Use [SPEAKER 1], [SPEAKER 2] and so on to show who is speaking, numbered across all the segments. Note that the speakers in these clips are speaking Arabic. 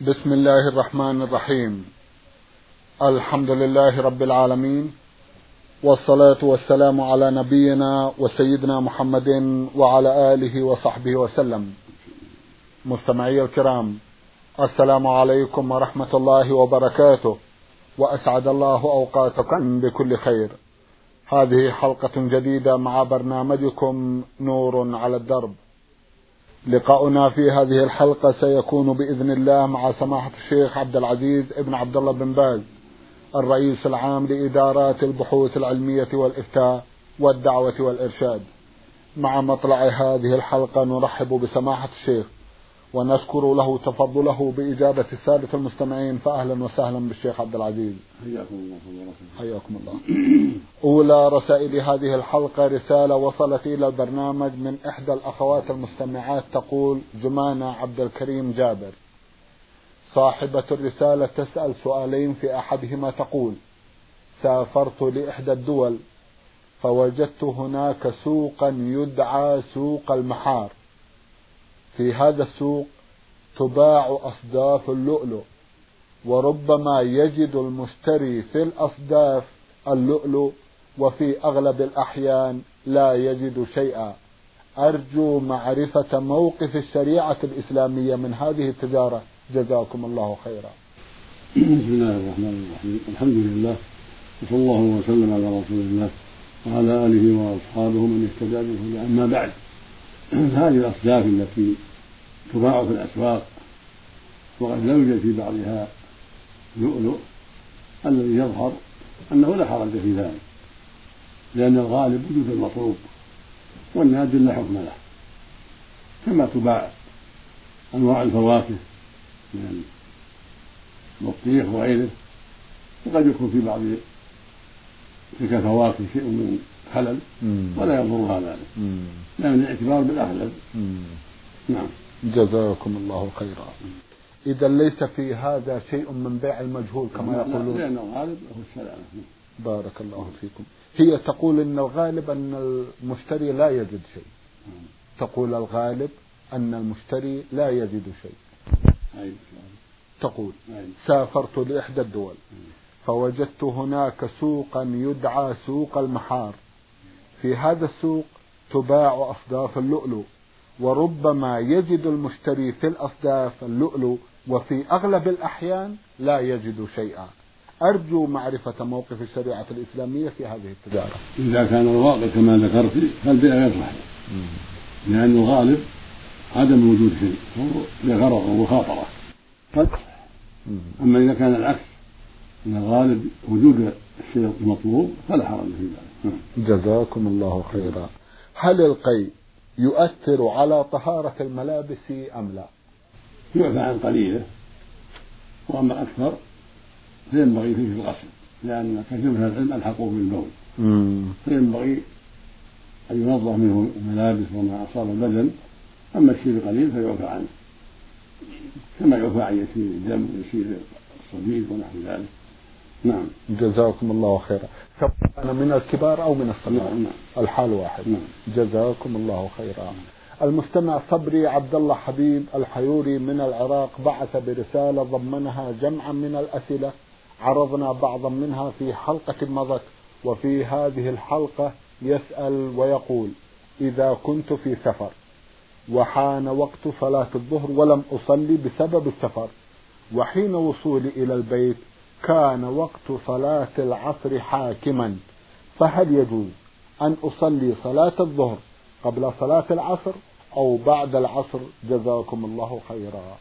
[SPEAKER 1] بسم الله الرحمن الرحيم. الحمد لله رب العالمين والصلاة والسلام على نبينا وسيدنا محمد وعلى آله وصحبه وسلم. مستمعي الكرام السلام عليكم ورحمة الله وبركاته وأسعد الله أوقاتكم بكل خير. هذه حلقة جديدة مع برنامجكم نور على الدرب. لقاؤنا في هذه الحلقة سيكون بإذن الله مع سماحة الشيخ عبد العزيز ابن عبد الله بن باز الرئيس العام لإدارات البحوث العلمية والإفتاء والدعوة والإرشاد. مع مطلع هذه الحلقة نرحب بسماحة الشيخ. ونشكر له تفضله بإجابة السادة المستمعين فأهلا وسهلا بالشيخ عبد العزيز.
[SPEAKER 2] حياكم الله.
[SPEAKER 1] حياكم الله. أولى رسائل هذه الحلقة رسالة وصلت إلى البرنامج من إحدى الأخوات المستمعات تقول جمانة عبد الكريم جابر. صاحبة الرسالة تسأل سؤالين في أحدهما تقول سافرت لإحدى الدول فوجدت هناك سوقا يدعى سوق المحار. في هذا السوق تباع أصداف اللؤلؤ وربما يجد المشتري في الأصداف اللؤلؤ وفي أغلب الأحيان لا يجد شيئا. أرجو معرفة موقف الشريعة الإسلامية من هذه التجارة. جزاكم الله خيرا.
[SPEAKER 2] بسم الله الرحمن الرحيم. الحمد لله وصلى الله وسلم على رسول الله وعلى آله وأصحابه من اهتدى به أما بعد. هذه الأصداف التي تباع في الأسواق وقد لا يوجد في بعضها لؤلؤ الذي يظهر أنه لا حرج في ذلك لأن الغالب وجود المطلوب والنادر لا حكم له. كما تباع أنواع الفواكه من البطيخ وغيره وقد يكون في بعض تلك الفواكه شيء من خلل ولا يضرها ذلك. لأن الاعتبار بالأغلب
[SPEAKER 1] نعم. جزاكم الله خيرا. إذا ليس في هذا شيء من بيع المجهول كما يقولون.
[SPEAKER 2] لأن الغالب هو السلامة.
[SPEAKER 1] بارك الله فيكم. هي تقول أن الغالب أن المشتري لا يجد شيء. تقول الغالب أن المشتري لا يجد شيء. تقول. سافرت لإحدى الدول. فوجدت هناك سوقا يدعى سوق المحار. في هذا السوق تباع أصداف اللؤلؤ وربما يجد المشتري في الأصداف اللؤلؤ وفي أغلب الأحيان لا يجد شيئا. أرجو معرفة موقف الشريعة الإسلامية في هذه التجارة.
[SPEAKER 2] إذا كان الواقع كما ذكرت فالبيع غير صحيح؟ لأن الغالب عدم وجود شيء هو لغرض ومخاطرة أما إذا كان العكس أن الغالب وجود الشيء المطلوب فلا حرج في ذلك.
[SPEAKER 1] جزاكم الله خيرا. هل القيء يؤثر على طهارة الملابس أم لا؟
[SPEAKER 2] يعفى عن قليله وأما أكثر فينبغي فيه الغسل لأن كثير من العلم ألحقوه بالبول. فينبغي أن ينظف منه الملابس وما أصاب البدن أما الشيء القليل فيعفى عنه كما يعفى عن يسير الدم ويسير الصديد ونحو ذلك. نعم.
[SPEAKER 1] جزاكم الله خيرا. كان من الكبار أو من الصغار.
[SPEAKER 2] نعم.
[SPEAKER 1] الحال واحد.
[SPEAKER 2] نعم.
[SPEAKER 1] جزاكم الله خيرا. المستمع صبري عبد الله حبيب الحيوري من العراق بعث برسالة ضمنها جمعا من الأسئلة. عرضنا بعضا منها في حلقة مضت وفي هذه الحلقة يسأل ويقول إذا كنت في سفر وحان وقت صلاة الظهر ولم أصلي بسبب السفر وحين وصولي إلى البيت كان وقت صلاة العصر حاكما فهل يجوز أن أصلي صلاة الظهر قبل صلاة العصر أو بعد العصر؟ جزاكم الله خيرا.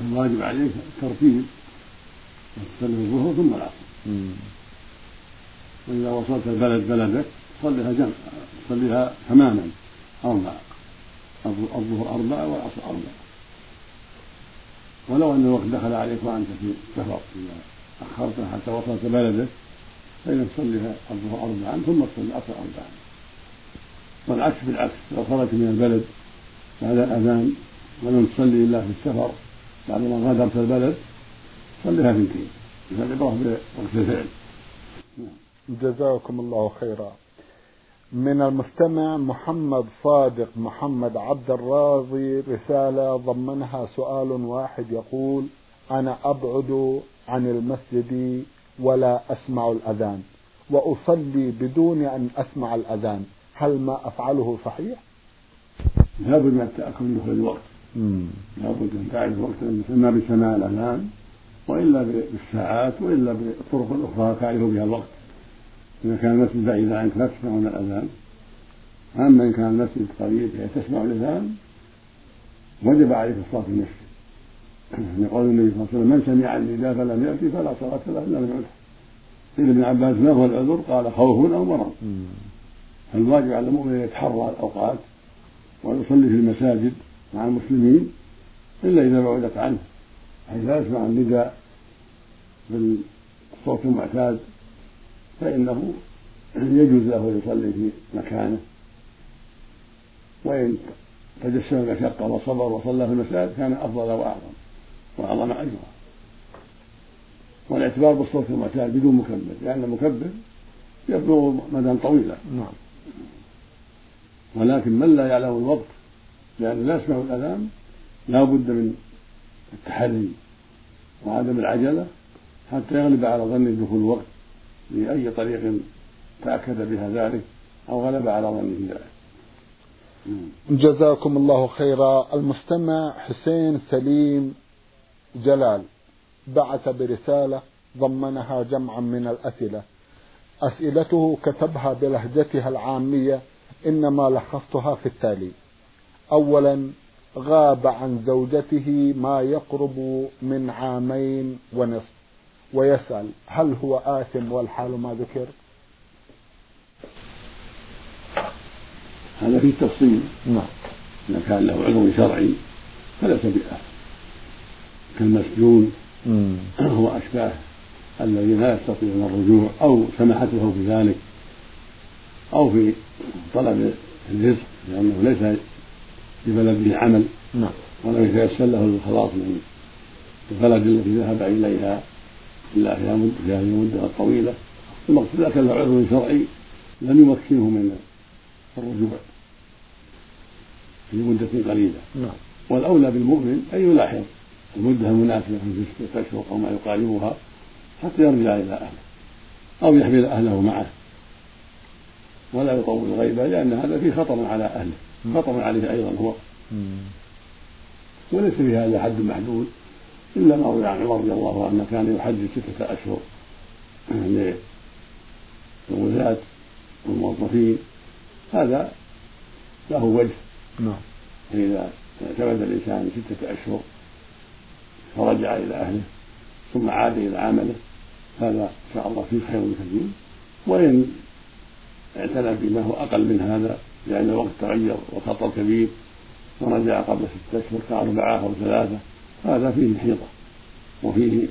[SPEAKER 2] الواجب عليك الترتيب تصلي الظهر ثم العصر. وإذا وصلت البلد بلدك صليها جمع صليها تماما أربعة. الظهر أربعة والعصر أربعة. ولو أن الوقت دخل عليك وأنت في سفر أخرتها حتى وصلت بلدك فإنك تصليها الظهر أربعا ثم تصلي العصر أربعا. والعكس بالعكس لو خرجت من البلد بعد الأذان ولم تصلي إلا في السفر بعد ما غادرت البلد صليها اثنتين العبرة بوقت الفعل
[SPEAKER 1] جزاكم الله خيرا. من المستمع محمد صادق محمد عبد الراضي رسالة ضمنها سؤال واحد يقول أنا أبعد عن المسجد ولا أسمع الأذان وأصلي بدون أن أسمع الأذان هل ما أفعله صحيح؟
[SPEAKER 2] لابد من التأكد من دخول الوقت. لابد أن تعرف وقتا يسمى بسماع الأذان وإلا بالساعات وإلا بالطرق الأخرى تعرف بها الوقت. إذا كان المسجد بعيد عنك لا تسمعون الأذان. أما إن كان المسجد قريب تسمع الأذان وجب عليك الصلاة في المسجد. لقول النبي صلى الله عليه وسلم من سمع النداء فلم يأتي فلا صلاة له إلا من عذر قيل ابن عباس ما هو العذر؟ قال خوف أو مرض. فالواجب على المؤمن أن يتحرى الأوقات ويصلي في المساجد مع المسلمين إلا إذا بعدت عنه حيث لا يسمع النداء بالصوت المعتاد فإنه يجوز له يصلي في مكانه. وإن تجسم المشقة وصبر وصلى في المساجد كان أفضل وأعظم. وأعظم أجرا والإعتبار بالصوت المعتاد بدون مكبر لأن المكبر يبلغ مدى طويلا. نعم. ولكن من لا يعلم الوقت؟ لأنه لا يسمع الأذان لا بد من التحري وعدم العجلة حتى يغلب على ظن دخول الوقت بأي طريق تأكد بها ذلك أو غلب على ظنه ذلك.
[SPEAKER 1] جزاكم الله خيرا. المستمع حسين سليم جلال. بعث برسالة ضمنها جمعا من الأسئلة. أسئلته كتبها بلهجتها العامية إنما لخصتها في التالي. أولا غاب عن زوجته ما يقرب من عامين ونصف. ويسأل هل هو آثم والحال ما ذكر؟
[SPEAKER 2] هذا فيه تفصيل نعم. إذا كان له عذر شرعي فليس بآثم. كالمسجون هو أشباه الذين لا يستطيعون الرجوع أو سمحته في ذلك أو في طلب الرزق لأنه ليس ببلده عمل نعم. ولم يتيسر له الخلاص من البلد التي ذهب إليها إلا في هذه المدة الطويلة. المقصود لكن له عذر شرعي لم يمكنه من الرجوع في مدة قليلة. نعم. والأولى بالمؤمن أن يلاحظ المدة المناسبة في ستة أشهر أو ما يقاربها حتى يرجع إلى أهله أو يحمل أهله معه. ولا يطول الغيبة لأن هذا فيه خطر على أهله خطر عليه أيضا هو. وليس في هذا حد محدود إلا ما روي عن عمر رضي الله عنه كان يحدد ستة أشهر. للغزاة والموظفين هذا له وجه. نعم. فإذا اعتمد الإنسان ستة أشهر فرجع إلى أهله ثم عاد إلى عمله. هذا إن شاء الله فيه خير كثير. وإن اعتنى بما هو أقل من هذا لأن الوقت تغير وخطر كبير ورجع قبل ستة أشهر كأربعة أو ثلاثة هذا فيه حيطة وفيه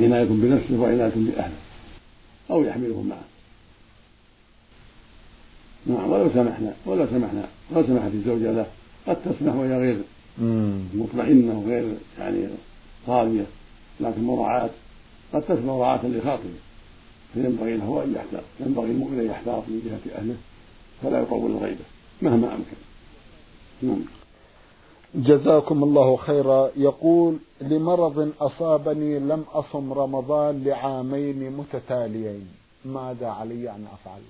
[SPEAKER 2] عناية بنفسه وعناية بأهله أو يحملهم معه. نعم ولو سمحنا ولو سمحنا ولو سمحت الزوجة له قد تسمح وهي غير مطمئنة وغير يعني راضية لكن مراعاة قد تسمح مراعاة لخاطره فينبغي له أن يحتاط ينبغي المؤمن أن يحتاط من جهة أهله فلا يطول الغيبة مهما أمكن. نعم.
[SPEAKER 1] جزاكم الله خيرا. يقول لمرض أصابني لم أصم رمضان لعامين متتاليين. ماذا علي أن أفعل؟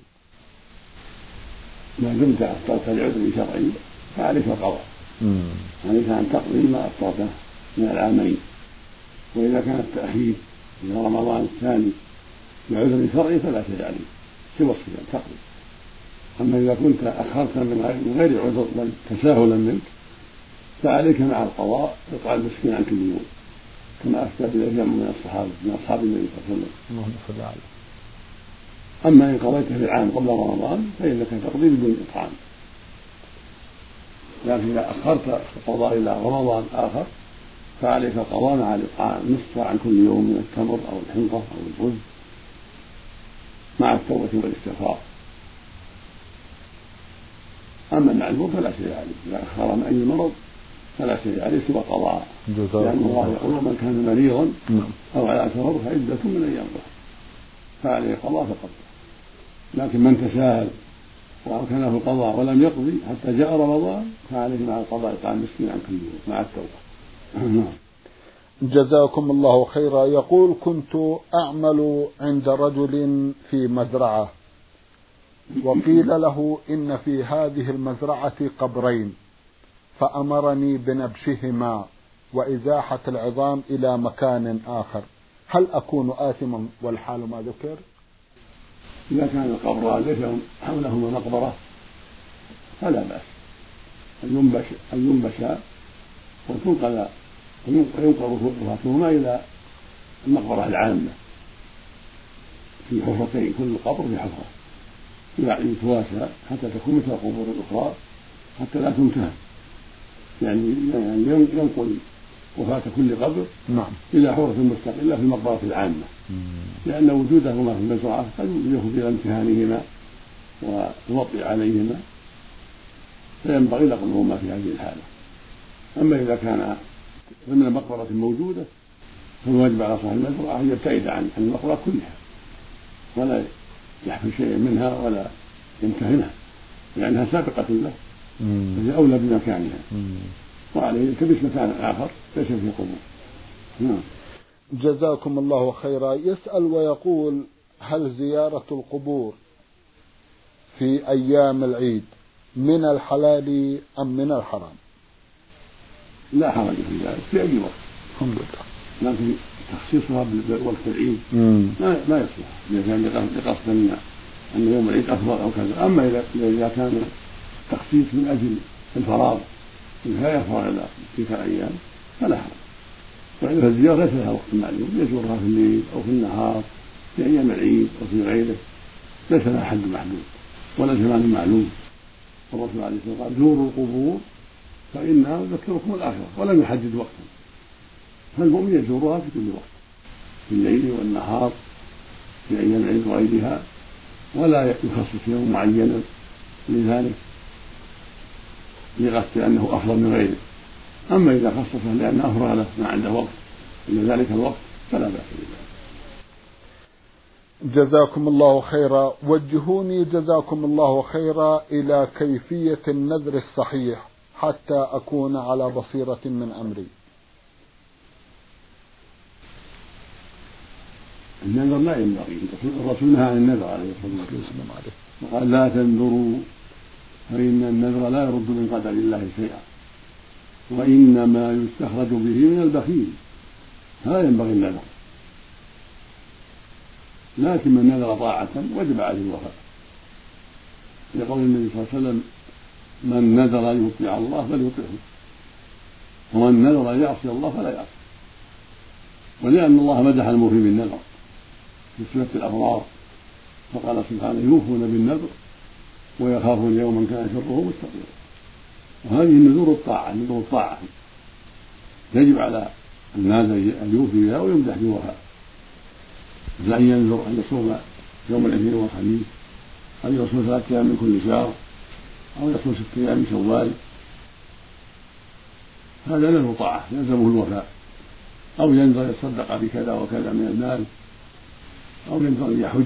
[SPEAKER 2] ما دمت أفطرت لعذر شرعي فعليك القضاء. عليك أن تقضي ما أفطرته من العامين. وإذا كان التأخير إلى رمضان الثاني لعذر شرعي فلا شيء عليك سوى الصيام تقضي أما إذا كنت أخرت من غير عذر بل تساهلا منك فعليك مع القضاء إطعام المسكين عن كل يوم كما أفتى جمع من الصحابة من أصحاب النبي صلى الله عليه وسلم. اللهم صل عليه أما إن قضيته في العام قبل رمضان فإنك تقضي بدون إطعام. لكن إذا أخرت القضاء إلى رمضان آخر فعليك القضاء مع نصف عن كل يوم من التمر أو الحنطة أو الرز مع التوبة والاستغفار. أما المعذور فلا شيء عليه إذا أخر من أي مرض فلا شيء عليه سوى قضاء. لأن الله يقول من كان مريضا نعم. أو على سفر فعدة من أيام أخرى. فعليه قضاء فقط. لكن من تساهل وأمكنه القضاء ولم يقضي حتى جاء رمضان فعليه مع القضاء إطعام مسكين عن كل يوم مع التوبة. نعم.
[SPEAKER 1] جزاكم الله خيرا. يقول كنت أعمل عند رجل في مزرعة. وقيل له إن في هذه المزرعة قبرين. فأمرني بنبشهما وإزاحة العظام إلى مكان آخر. هل أكون آثما والحال ما ذكر؟
[SPEAKER 2] إذا كان القبر ليس حولهما مقبرة فلا بأس. أن ينبش أن ينبشا وتنقل وينقل رفاتهما إلى المقبرة العامة. في حفرتين كل قبر في حفرة. يتواسى حتى تكون مثل القبور الأخرى حتى لا تنتهى يعني يعني ينقل وفاة كل قبر
[SPEAKER 1] نعم.
[SPEAKER 2] إلى حفرة مستقلة في المقبرة العامة. لأن وجودهما في المزرعة قد يفضي إلى امتهانهما والوطء عليهما فينبغي نقلهما في هذه الحالة. أما إذا كان ضمن مقبرة موجودة فالواجب على صاحب المزرعة أن يبتعد عن المقبرة كلها ولا يحفل شيئا منها ولا يمتهنها لأنها سابقة له فهي أولى بمكانها. وعليه يلتمس مكان آخر ليس فيه قبور نعم.
[SPEAKER 1] جزاكم الله خيرا. يسأل ويقول هل زيارة القبور في أيام العيد من الحلال أم من الحرام؟
[SPEAKER 2] لا حرج في ذلك في أي وقت.
[SPEAKER 1] الحمد لله.
[SPEAKER 2] لكن تخصيصها بوقت العيد. ما ما يصلح. إذا كان لقصد أن أن يوم العيد أفضل أو كذا. أما إذا إذا كان تخصيص من أجل الفراغ لا يفرغ إلى تلك الأيام فلا حرج. وإلا فالزيارة ليس لها وقت معلوم يزورها في الليل أو في النهار في أيام العيد أو في غيره. ليس لها حد محدود ولا زمان معلوم. الرسول عليه الصلاة والسلام قال زوروا القبور فإنها تذكركم الآخرة. ولم يحدد وقتا. فالمؤمن يزورها في كل وقت في الليل والنهار في أيام العيد وغيرها ولا يخصص يوم معينا لذلك. لقصد أنه أفضل من غيره. أما إذا خصصه لأنه أفرغ له ما عنده وقت إلا ذلك الوقت فلا بأس بذلك.
[SPEAKER 1] جزاكم الله خيرا. وجهوني جزاكم الله خيرا إلى كيفية النذر الصحيح حتى أكون على بصيرة من أمري.
[SPEAKER 2] النذر لا ينبغي. الرسول نهى عن النذر عليه الصلاة والسلام. وقال لا تنذروا فإن النذر لا يرد من قدر الله شيئا. وإنما يستخرج به من البخيل. هذا ينبغي النذر. لكن من نذر طاعة وجب عليه الوفاء. لقول النبي صلى الله عليه وسلم من نذر أن يطيع الله فليطعه. ومن نذر أن يعصي الله فلا يعصي. ولأن الله مدح الموفي بالنذر. في سورة الأبرار فقال سبحانه يوفون بالنذر ويخافون يوما كان شره مستقيما. وهذه نذور الطاعة نذور الطاعة. يجب على الناذر أن يوفي بها ويمدح بوفاء مثل أن ينذر أن يصوم يوم الاثنين والخميس أو يصوم ثلاثة أيام من كل شهر أو يصوم ست أيام من شوال. هذا له طاعة يلزمه الوفاء. أو ينذر يتصدق بكذا وكذا من المال أو ينذر أن يحج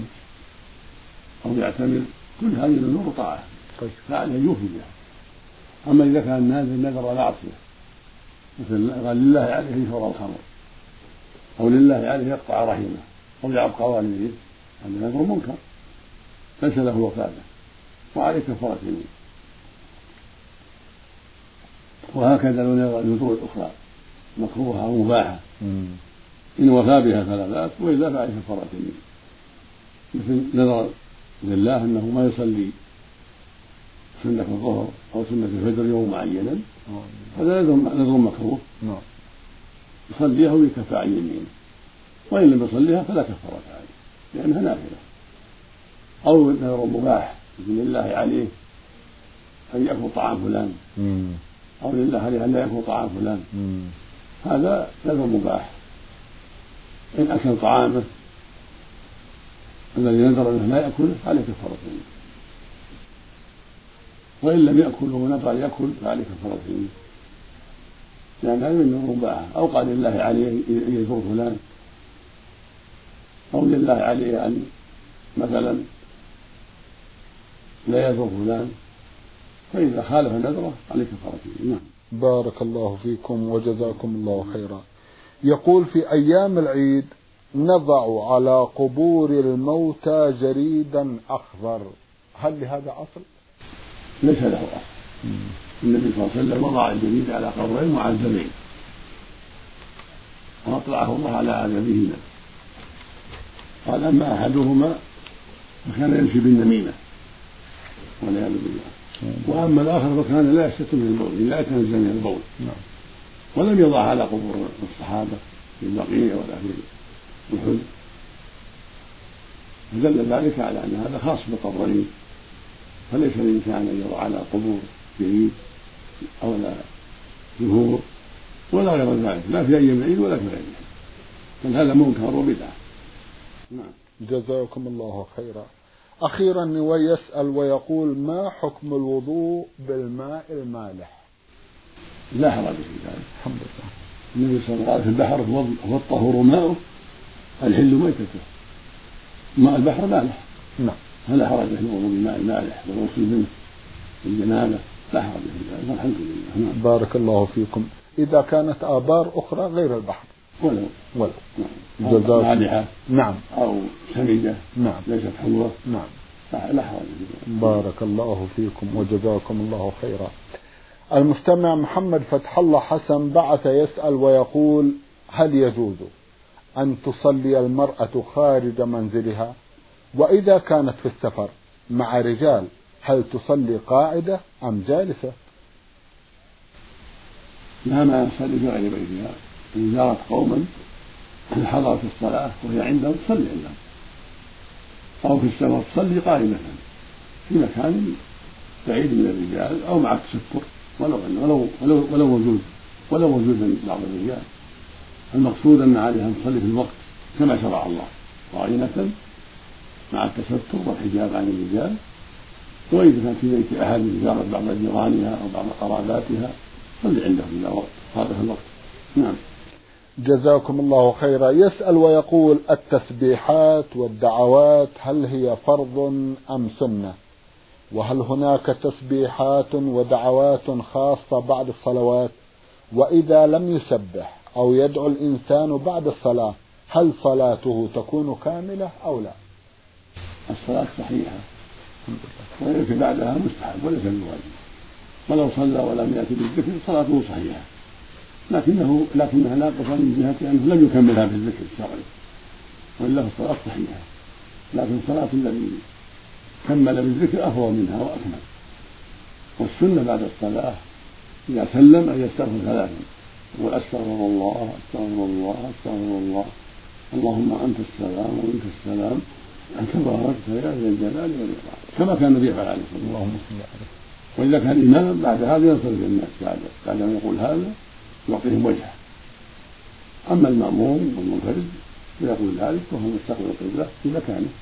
[SPEAKER 2] أو يعتمر. كل هذه الأمور طاعة. طيب. فعليه يوفي بها. أما إذا كان الناذر نذر معصية مثل قال لله عليه يشرب الخمر أو لله عليه يقطع رحمه أو يعق والديه هذا نذر منكر. ليس له وفاء. وعليه كفارة يمين وهكذا لو نذر النذور الأخرى مكروهة أو مباحة. إن وفى بها فلا بأس وإلا فعليه كفارة يمين مثل نذر لله أنه ما يصلي سنة الظهر أو سنة الفجر يوم معينا. هذا نذر مكروه.
[SPEAKER 1] نعم.
[SPEAKER 2] يصليها ويكفى عن يمينه وإن لم يصليها فلا كفارة عليه لأنها نافلة. أو نذر مباح يقول لله عليه أن يأكل طعام فلان. أو لله عليه أن لا يأكل طعام فلان. هذا نذر مباح. إن أكل طعامه الذي نذر أنه لا يأكله فعليه كفارة وإن لم يأكل وهو نذر أن يأكل فعليه كفارة لأن هذا من مباحة أو قال لله عليه أن يزور فلان. أو لله عليه أن مثلا لا يزور فلان. فإذا خالف نذره عليه كفارة نعم.
[SPEAKER 1] بارك الله فيكم وجزاكم الله خيرا. يقول في أيام العيد نضع على قبور الموتى جريدا أخضر. هل لهذا أصل؟
[SPEAKER 2] ليس له أصل. النبي صلى الله عليه وسلم وضع الجريد على قبرين معذبين وأطلعه الله على عذابهما قال أما أحدهما فكان يمشي بالنميمة. والعياذ بالله. وأما الآخر فكان لا يشتت من البول لا يتنزل من البول. نعم. ولم يضع على قبور الصحابة في البقيع ولا في احد فدل ذلك على أن هذا خاص بالقبرين. فليس للانسان ان يضع على قبور جريد أو لا زهور ولا غير ذلك. لا في أيام العيد ولا في غيرها بل هذا منكر وبدعة.
[SPEAKER 1] نعم. جزاكم الله خيرا. أخيرا نوي يسأل ويقول ما حكم الوضوء بالماء المالح؟
[SPEAKER 2] لا حرج في ذلك. الحمد لله. النبي صلى الله عليه وسلم البحر هو الطهور ماؤه الحل ميتته ماء البحر مالح
[SPEAKER 1] نعم.
[SPEAKER 2] فلا حرج في الوضوء بالماء المالح والغسل منه الجنابة لا حرج في ذلك والحمد لله.
[SPEAKER 1] نعم. بارك الله فيكم. إذا كانت آبار أخرى غير البحر.
[SPEAKER 2] ولو.
[SPEAKER 1] ولو.
[SPEAKER 2] نعم. جزاك مالحة.
[SPEAKER 1] نعم.
[SPEAKER 2] أو سمجة
[SPEAKER 1] نعم.
[SPEAKER 2] ليست حلوة.
[SPEAKER 1] نعم.
[SPEAKER 2] لا حرج
[SPEAKER 1] بارك الله فيكم وجزاكم الله خيرا. المستمع محمد فتح الله حسن بعث يسأل ويقول هل يجوز؟ أن تصلي المرأة خارج منزلها وإذا كانت في السفر مع رجال هل تصلي قاعدة أم جالسة؟
[SPEAKER 2] لا ما تصلي في غير بيتها إن زارت قوما حضرت الصلاة وهي عندهم تصلي عندهم. أو في السفر تصلي قائمة في مكان بعيد من الرجال أو مع التستر ولو ولو ولو, ولو وجود ولو وجود بعض الرجال. المقصود أن عليها أن تصلي في الوقت كما شرع الله قائمة مع التستر والحجاب عن الرجال وإذا كانت في بيت أحد زارت بعض جيرانها أو بعض قراباتها صلي عندهم إذا وقت صادف الوقت. نعم.
[SPEAKER 1] جزاكم الله خيرا. يسأل ويقول التسبيحات والدعوات هل هي فرض أم سنة؟ وهل هناك تسبيحات ودعوات خاصة بعد الصلوات؟ وإذا لم يسبح أو يدعو الإنسان بعد الصلاة هل صلاته تكون كاملة أو لا؟
[SPEAKER 2] الصلاة صحيحة. ويأتي بعدها مستحب وليس بواجب. ولو صلى ولم يأتي بالذكر صلاته صحيحة. لكنه لكنها ناقصة من جهة أنه لم يكملها بالذكر الشرعي وإلا فالصلاة صحيحة. لكن صلاة الذي كمل بالذكر أفضل منها وأكمل. والسنة بعد الصلاة إذا سلم أن يستغفر ثلاثا. يقول أستغفر الله أستغفر الله أستغفر الله. اللهم أنت السلام ومنك السلام. تباركت يا ذا الجلال والإكرام. كما كان النبي عليه الصلاة والسلام اللهم صل عليه وإذا كان إماما بعد هذا ينصرف الناس بعد بعد أن يقول هذا يعطيهم وجهه. أما المأموم والمنفرد فيقول ذلك وهو مستقبل القبلة في مكانه.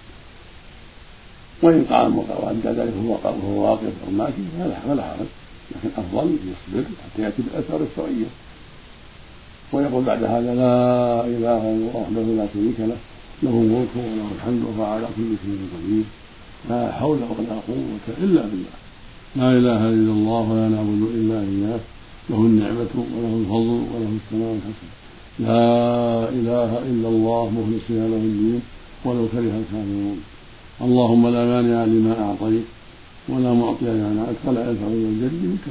[SPEAKER 2] وإن قام وأدى ذلك وهو واقف أو ماشي فلا حرج. لكن أفضل يصبر حتى يأتي بالأثر الشرعية. ويقول بعد هذا لا إله إلا الله وحده لا شريك له له الملك وله الحمد وهو على كل شيء قدير. لا حول ولا قوة إلا بالله. لا إله إلا الله ولا نعبد إلا إياه. له النعمة وله الفضل وله الثناء الحسن. لا إله إلا الله مخلصين له الدين ولو كره الكافرون. اللهم لا مانع لما أعطيت ولا معطي لما منعت ولا يدفع إلى الجد منك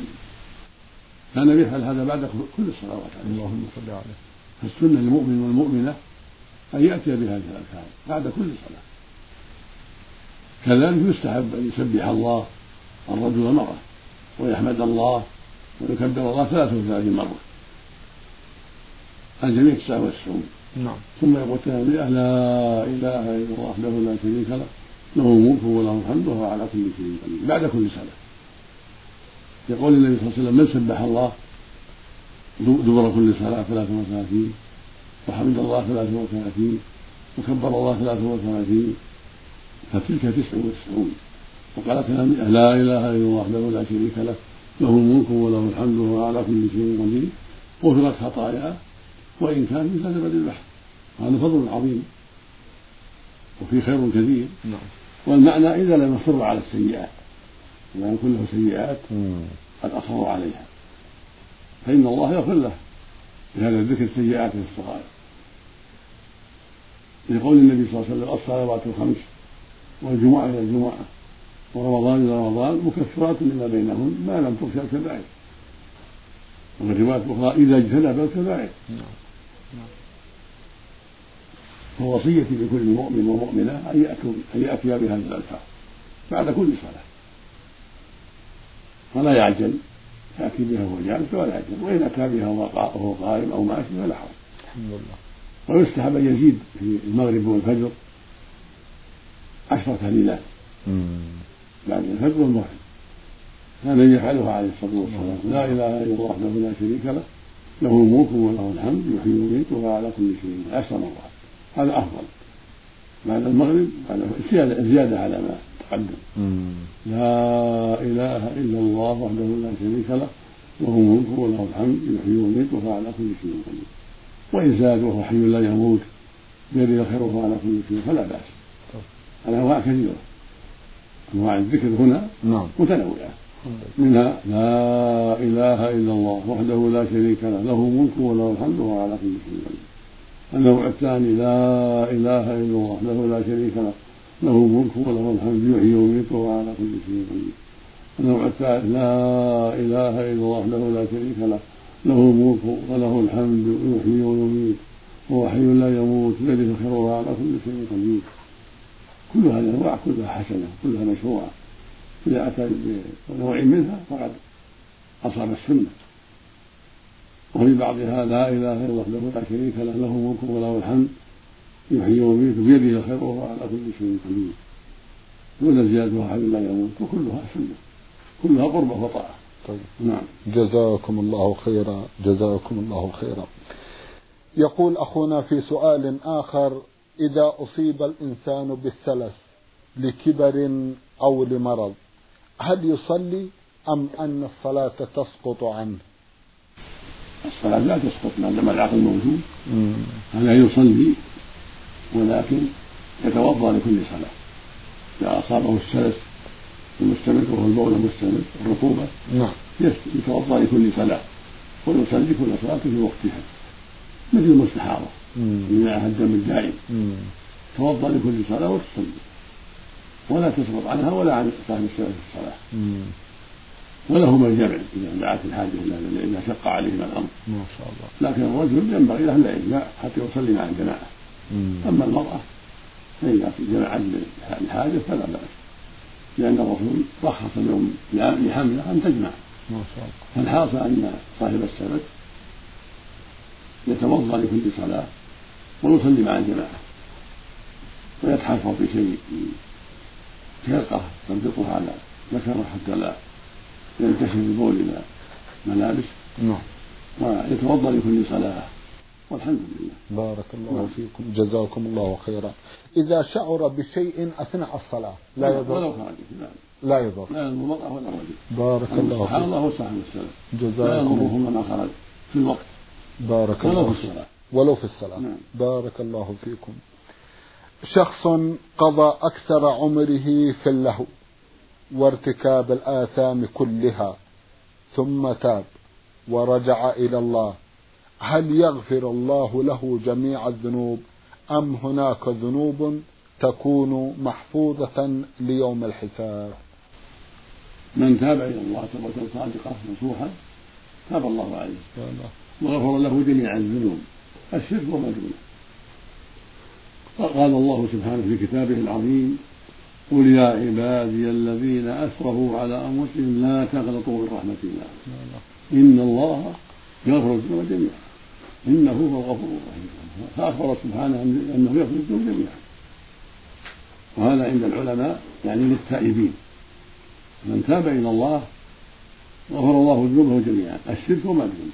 [SPEAKER 2] كان يفعل هذا بعد كل الصلوات
[SPEAKER 1] اللهم صل عليه.
[SPEAKER 2] فالسنة للمؤمن والمؤمنة أن يأتي بهذه الأذكار بعد كل صلاة. كذلك يستحب أن يسبح الله الرجل والمرأة ويحمد الله ويكبر الله 33 مرة. الجميع 99
[SPEAKER 1] نعم.
[SPEAKER 2] ثم يقول تهمية لا إله إلا الله وحده لا شريك له له الملك وله الحمد وهو على كل شيء قدير. بعد كل صلاة. يقول النبي صلى الله عليه وسلم من سبح الله؟ دبر كل صلاة 33 وحمد الله 33 وكبر الله 33 فتلك 99 وقال تهمية لا إله إلا الله وحده لا شريك له له الملك وله الحمد وهو على كل شيء قدير. غفرت خطاياه وإن كان مثل زبد البحر. هذا فضل عظيم وفي خير كثير.
[SPEAKER 1] نعم.
[SPEAKER 2] والمعنى إذا لم يصر على السيئات. ومن كله سيئات قد أصروا عليها. فإن الله يغفر له بهذا الذكر سيئاته الصغائر. لقول النبي صلى الله عليه وسلم الصلوات الخمس والجمعة إلى الجمعة ورمضان إلى رمضان مكفرات لما بينهن ما لم تغشى الكبائر. وفي الرواية الأخرى إذا اجتنب الكبائر. فوصيتي لكل مؤمن ومؤمنة أن يأتوا أن يأتي بهذه الأذكار بعد كل صلاة. فلا يعجل. يأتي بها وهو جالس ولا يعجل. وإن أتى بها وهو قائم أو ماشي فلا حرج. الحمد لله. ويستحب أن يزيد في المغرب والفجر عشرة تهليلات بعد الفجر والمغرب. كان يفعلها عليه الصلاة والسلام. لا إله إلا الله وحده لا شريك له. له الملك وله الحمد يحيي ويميت وهو على كل شيء عشر مرات. هذا أفضل. بعد المغرب زيادة زيادة على ما تقدم. لا إله إلا الله وحده لا شريك له له الملك وله الحمد يحيي ويميت وهو على كل شيء قدير. وإن زاد وهو حي لا يموت بيده الخير وهو على كل شيء فلا بأس. الأنواع كثيرة. أنواع الذكر هنا نعم. متنوعة. منها لا إله إلا الله وحده لا شريك له له الملك وله الحمد وهو على كل شيء قدير. النوع الثاني لا إله إلا الله وحده لا شريك له له الملك وله الحمد يحيي ويميت وهو على كل شيء قدير. النوع الثالث لا إله إلا الله وحده لا شريك له له الملك وله الحمد يحيي ويميت وهو حي لا يموت بيده الخير وهو على كل شيء قدير. كل هذه الانواع كلها حسنة كلها مشروعة. إذا أتى بنوع منها فقد أصاب السنة. وفي بعضها لا إله إلا الله لا شريك له له الملك وله الحمد يحيي ويميت بيده الخير وهو على كل شيء قدير. دون زيادة حي لا يموت وكلها سنة كلها قربة وطاعة.
[SPEAKER 1] طيب. نعم. جزاكم الله خيرا جزاكم الله خيرا. يقول أخونا في سؤال آخر إذا أصيب الإنسان بالسلس لكبر أو لمرض هل يصلي أم أن الصلاة تسقط عنه؟
[SPEAKER 2] الصلاة لا تسقط ما دام العقل موجود هذا يصلي ولكن يتوضأ لكل صلاة. إذا أصابه السلس المستمر وهو البول المستمر الرطوبة نعم. يتوضأ لكل صلاة. ويصلي كل صلاة في وقتها. مثل المستحاضة. اللي معها الدم الدائم توضأ لكل صلاة وتصلي. ولا تسقط عنها ولا عن صاحب السلف في الصلاة ولهما الجمع إذا دعت الحاجة إلى إذا شق عليهما الأمر. ما شاء الله. لكن الرجل ينبغي له لا يجمع حتى يصلي مع الجماعة. أما المرأة فإذا جمعت الحاجة فلا بأس. لأن الرسول رخص اليوم لحملة أن تجمع. ما شاء الله. فالحاصل أن صاحب السبت يتوضأ لكل صلاة ويصلي مع الجماعة. ويتحفظ بشيء فرقة تنبطها على ذكره حتى لا ينتشر البول إلى ملابس. نعم. ويتوضأ لكل صلاة. والحمد لله.
[SPEAKER 1] بارك الله نعم. فيكم. جزاكم الله خيرا. إذا شعر بشيء أثناء الصلاة لا يضر؟ ولو خارج. لا. يضر.
[SPEAKER 2] لا يضر المرأة ولا الرجل
[SPEAKER 1] بارك الله فيكم.
[SPEAKER 2] سبحان الله وصاحب السلام. جزاكم لا يضره من خرج في الوقت.
[SPEAKER 1] بارك ولو الله في الصلاة. ولو في الصلاة. نعم. بارك الله فيكم. شخص قضى أكثر عمره في اللهو. وارتكاب الآثام كلها. ثم تاب ورجع إلى الله. هل يغفر الله له جميع الذنوب؟ أم هناك ذنوب تكون محفوظة ليوم الحساب؟
[SPEAKER 2] من تاب إلى الله توبة صادقة نصوحا تاب الله عليه. وغفر له جميع الذنوب. الشرك وما دونه. قال الله سبحانه في كتابه العظيم قل يا عبادي الذين أسرفوا على أنفسهم لا تقنطوا من رحمة الله. إن الله يغفر الذنوب جميعا. إنه هو الغفور الرحيم. فأخبر سبحانه أنه يغفر الذنوب جميعا. وهذا عند العلماء يعني للتائبين. من تاب إلى الله غفر الله ذنوبه جميعا. الشرك وما دونه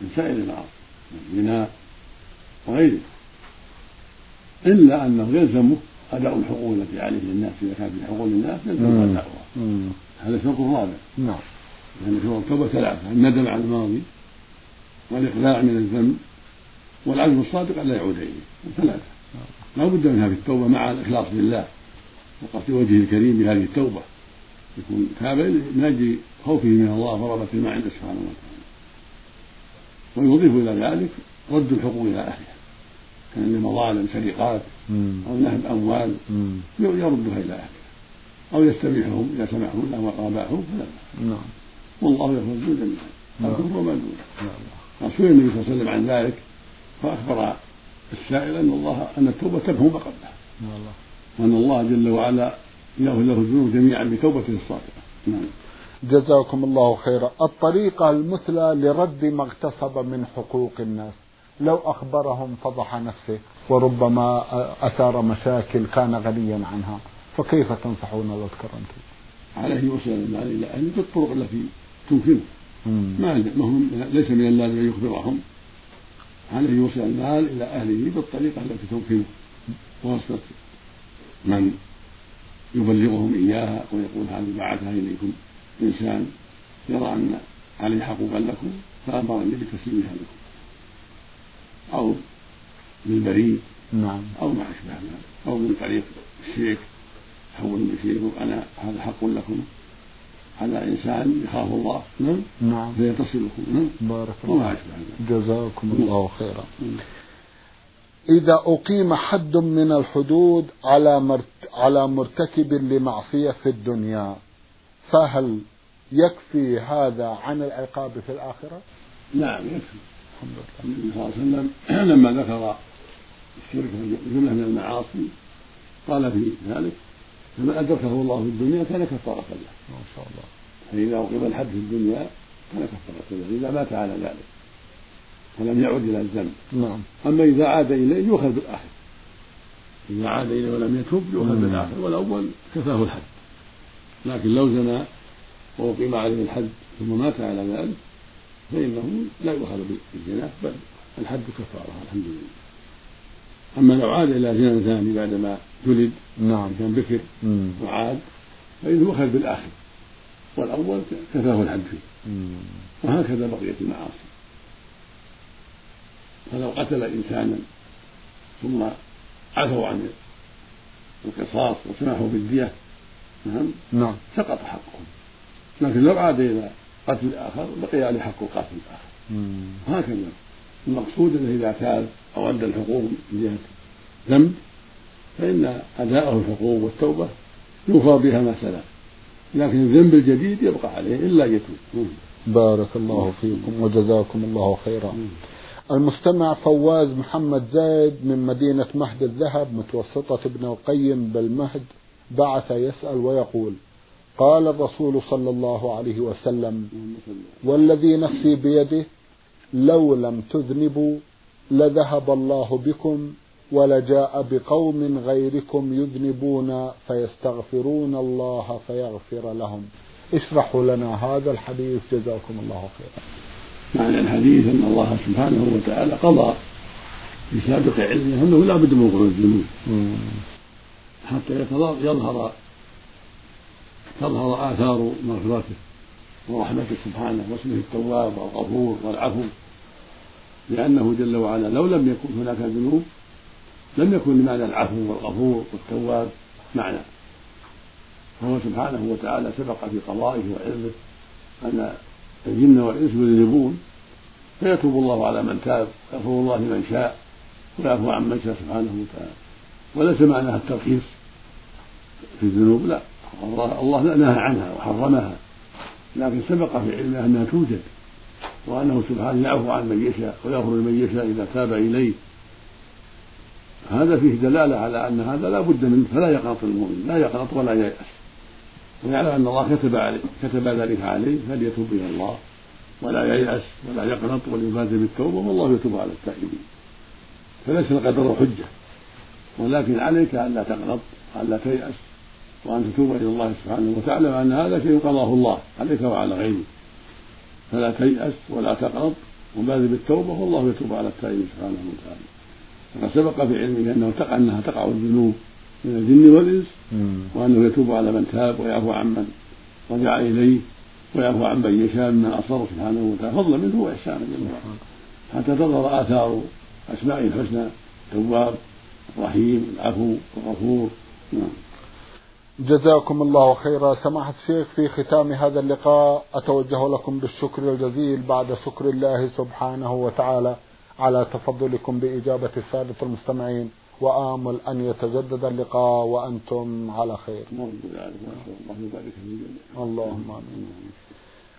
[SPEAKER 2] من سائر المعاصي من الزنا وغيره. إلا أنه يلزمه أداء الحقوق التي عليه للناس إذا كانت في حقوق للناس يلزمه أداؤها. هذا شرط رابع نعم. لأن شروط التوبة ثلاثة الندم على الماضي والإقلاع من الذنب والعزم الصادق ألا يعود إليه. ثلاثة. لا بد منها في التوبة مع الإخلاص لله وقصد وجهه الكريم بهذه التوبة. يكون تابع من أجل خوفه من الله ورغبة ما عنده سبحانه وتعالى. ويضيف إلى ذلك رد الحقوق إلى أهلها. كان مظالم سرقات أو نهب أموال. يردها إلى أهلها أو يستبيحهم إذا سمحوا له وقابعهم فلا نعم. والله يغفر الذنوب جميعا الكفر وما دونه. نعم. سئل النبي صلى الله عليه وسلم عن ذلك فأخبر السائل أن الله أن التوبة ما قبلها نعم. وأن الله جل وعلا يغفر له الذنوب جميعا بتوبته الصادقة. نعم.
[SPEAKER 1] جزاكم الله خيرا. الطريقة المثلى لرد ما اغتصب من حقوق الناس. لو أخبرهم فضح نفسه وربما أثار مشاكل كان غنيا عنها فكيف تنصحون الأذكر أنتم؟
[SPEAKER 2] عليه يوصل المال إلى أهله بالطرق التي تمكنه ما هم؟ ليس من اللازم أن يخبرهم عليه يوصل المال إلى أهله بالطريقة التي تمكنه. ووصلة من يبلغهم إياها ويقول هذه بعثها إليكم. إنسان يرى أن عليه حقوقا لكم فأمرني بتسليمها لكم. أو بالبريد
[SPEAKER 1] نعم.
[SPEAKER 2] أو ما أشبه ذلك أو من طريق الشيك حول الشيك أنا هذا حق لكم. على إنسان يخاف الله نعم؟
[SPEAKER 1] نعم.
[SPEAKER 2] فيتصلكم نعم؟
[SPEAKER 1] بارك
[SPEAKER 2] الله وما أشبه ذلك.
[SPEAKER 1] جزاكم الله خيرا. إذا أقيم حد من الحدود على مرت على مرتكب لمعصية في الدنيا فهل يكفي هذا عن العقاب في الآخرة؟
[SPEAKER 2] نعم يكفي. النبي صلى الله عليه وسلم لما ذكر الشرك جملة من المعاصي قال في ذلك فمن أدركه الله في الدنيا كان كفارة له.
[SPEAKER 1] ما شاء الله.
[SPEAKER 2] فإذا أقيم الحد في الدنيا كان كفارة له إذا مات على ذلك ولم يعد إلى الذنب
[SPEAKER 1] نعم.
[SPEAKER 2] أما إذا عاد إليه يؤخذ بالآخر. إذا عاد إليه ولم يتوب يؤخذ بالآخر والأول كفاه الحد. لكن لو زنى وأقيم عليه الحد ثم مات على ذلك فإنه لا يؤخذ بالزنا بل الحد كفارة الحمد لله. أما لو عاد إلى زنا ثاني بعدما جلد
[SPEAKER 1] نعم.
[SPEAKER 2] كان بكر وعاد فإنه يؤخذ بالآخر. والأول كفاه الحد فيه. وهكذا بقية المعاصي. فلو قتل إنسانا ثم عفوا عن القصاص وسمحوا بالدية نعم
[SPEAKER 1] نعم.
[SPEAKER 2] سقط حقهم لكن لو عاد إلى قتل الآخر بقي عليه حق القاتل الآخر. هكذا. المقصود أنه إذا تاب أو أدى الحقوق من جهة ذنب فإن أداءه الحقوق والتوبة يوفى بها ما سلف. لكن الذنب الجديد يبقى عليه إلا يتوب.
[SPEAKER 1] بارك الله فيكم وجزاكم الله خيرا. المستمع فواز محمد زايد من مدينة مهد الذهب متوسطة ابن القيم بالمهد بعث يسأل ويقول قال الرسول صلى الله عليه وسلم والذي نفسي بيده لو لم تذنبوا لذهب الله بكم ولجاء بقوم غيركم يذنبون فيستغفرون الله فيغفر لهم. اشرحوا لنا هذا الحديث جزاكم الله خيرا.
[SPEAKER 2] معنى الحديث أن الله سبحانه وتعالى قضى في سابق علمه أنه لا بد من وقوع الذنوب. حتى يظهر تظهر آثار مغفرته ورحمته سبحانه واسمه التواب والغفور والعفو لأنه جل وعلا لو لم يكن هناك ذنوب لم يكن لمعنى العفو والغفور والتواب معنى فهو سبحانه وتعالى سبق في قضائه وعلمه أن الجن والإنس يذنبون فيتوب الله على من تاب ويغفر الله لمن شاء ويعفو عن من شاء سبحانه وتعالى. وليس معناها الترخيص في الذنوب لا. الله نهى عنها وحرمها. لكن سبق في علمه أنها توجد وأنه سبحانه يعفو عن من يشاء ويغفر لمن يشاء إذا تاب إليه. هذا فيه دلالة على أن هذا لا بد منه فلا يقنط المؤمن لا يقنط ولا ييأس. ويعلم أن الله كتب عليه كتب ذلك عليه فليتوب إلى الله ولا ييأس ولا يقنط وليبادر بالتوبة والله يتوب على التائبين. فليس القدر حجة ولكن عليك الا تقنط والا تيأس. وأن تتوب إلى الله سبحانه وتعلم أن هذا شيء قضاه الله عليك وعلى غيرك فلا تيأس ولا تقنط وبادر بالتوبة والله يتوب على التائبين سبحانه وتعالى. فقد سبق في علمه أنه تقع أنها تقع الذنوب من الجن والإنس وأنه يتوب على من تاب ويعفو عن من رجع إليه ويعفو عن من يشاء ممن أصر سبحانه وتعالى. فضلا منه وإحسانا جل وعلا حتى تظهر آثار أسمائه الحسنى التواب الرحيم العفو الغفور. نعم.
[SPEAKER 1] جزاكم الله خيرا. سماحة الشيخ في ختام هذا اللقاء أتوجه لكم بالشكر الجزيل بعد شكر الله سبحانه وتعالى على تفضلكم بإجابة السادة المستمعين. وآمل أن يتجدد اللقاء وأنتم على خير. اللهم آمين.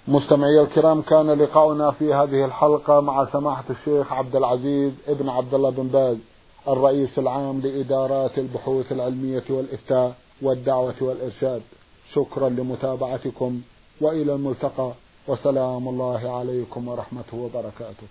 [SPEAKER 1] مستمعي الكرام كان لقاؤنا في هذه الحلقة مع سماحة الشيخ عبد العزيز ابن عبد الله بن باز الرئيس العام لإدارات البحوث العلمية والإفتاء. والدعوة والإرشاد. شكرا لمتابعتكم وإلى الملتقى. وسلام الله عليكم ورحمته وبركاته.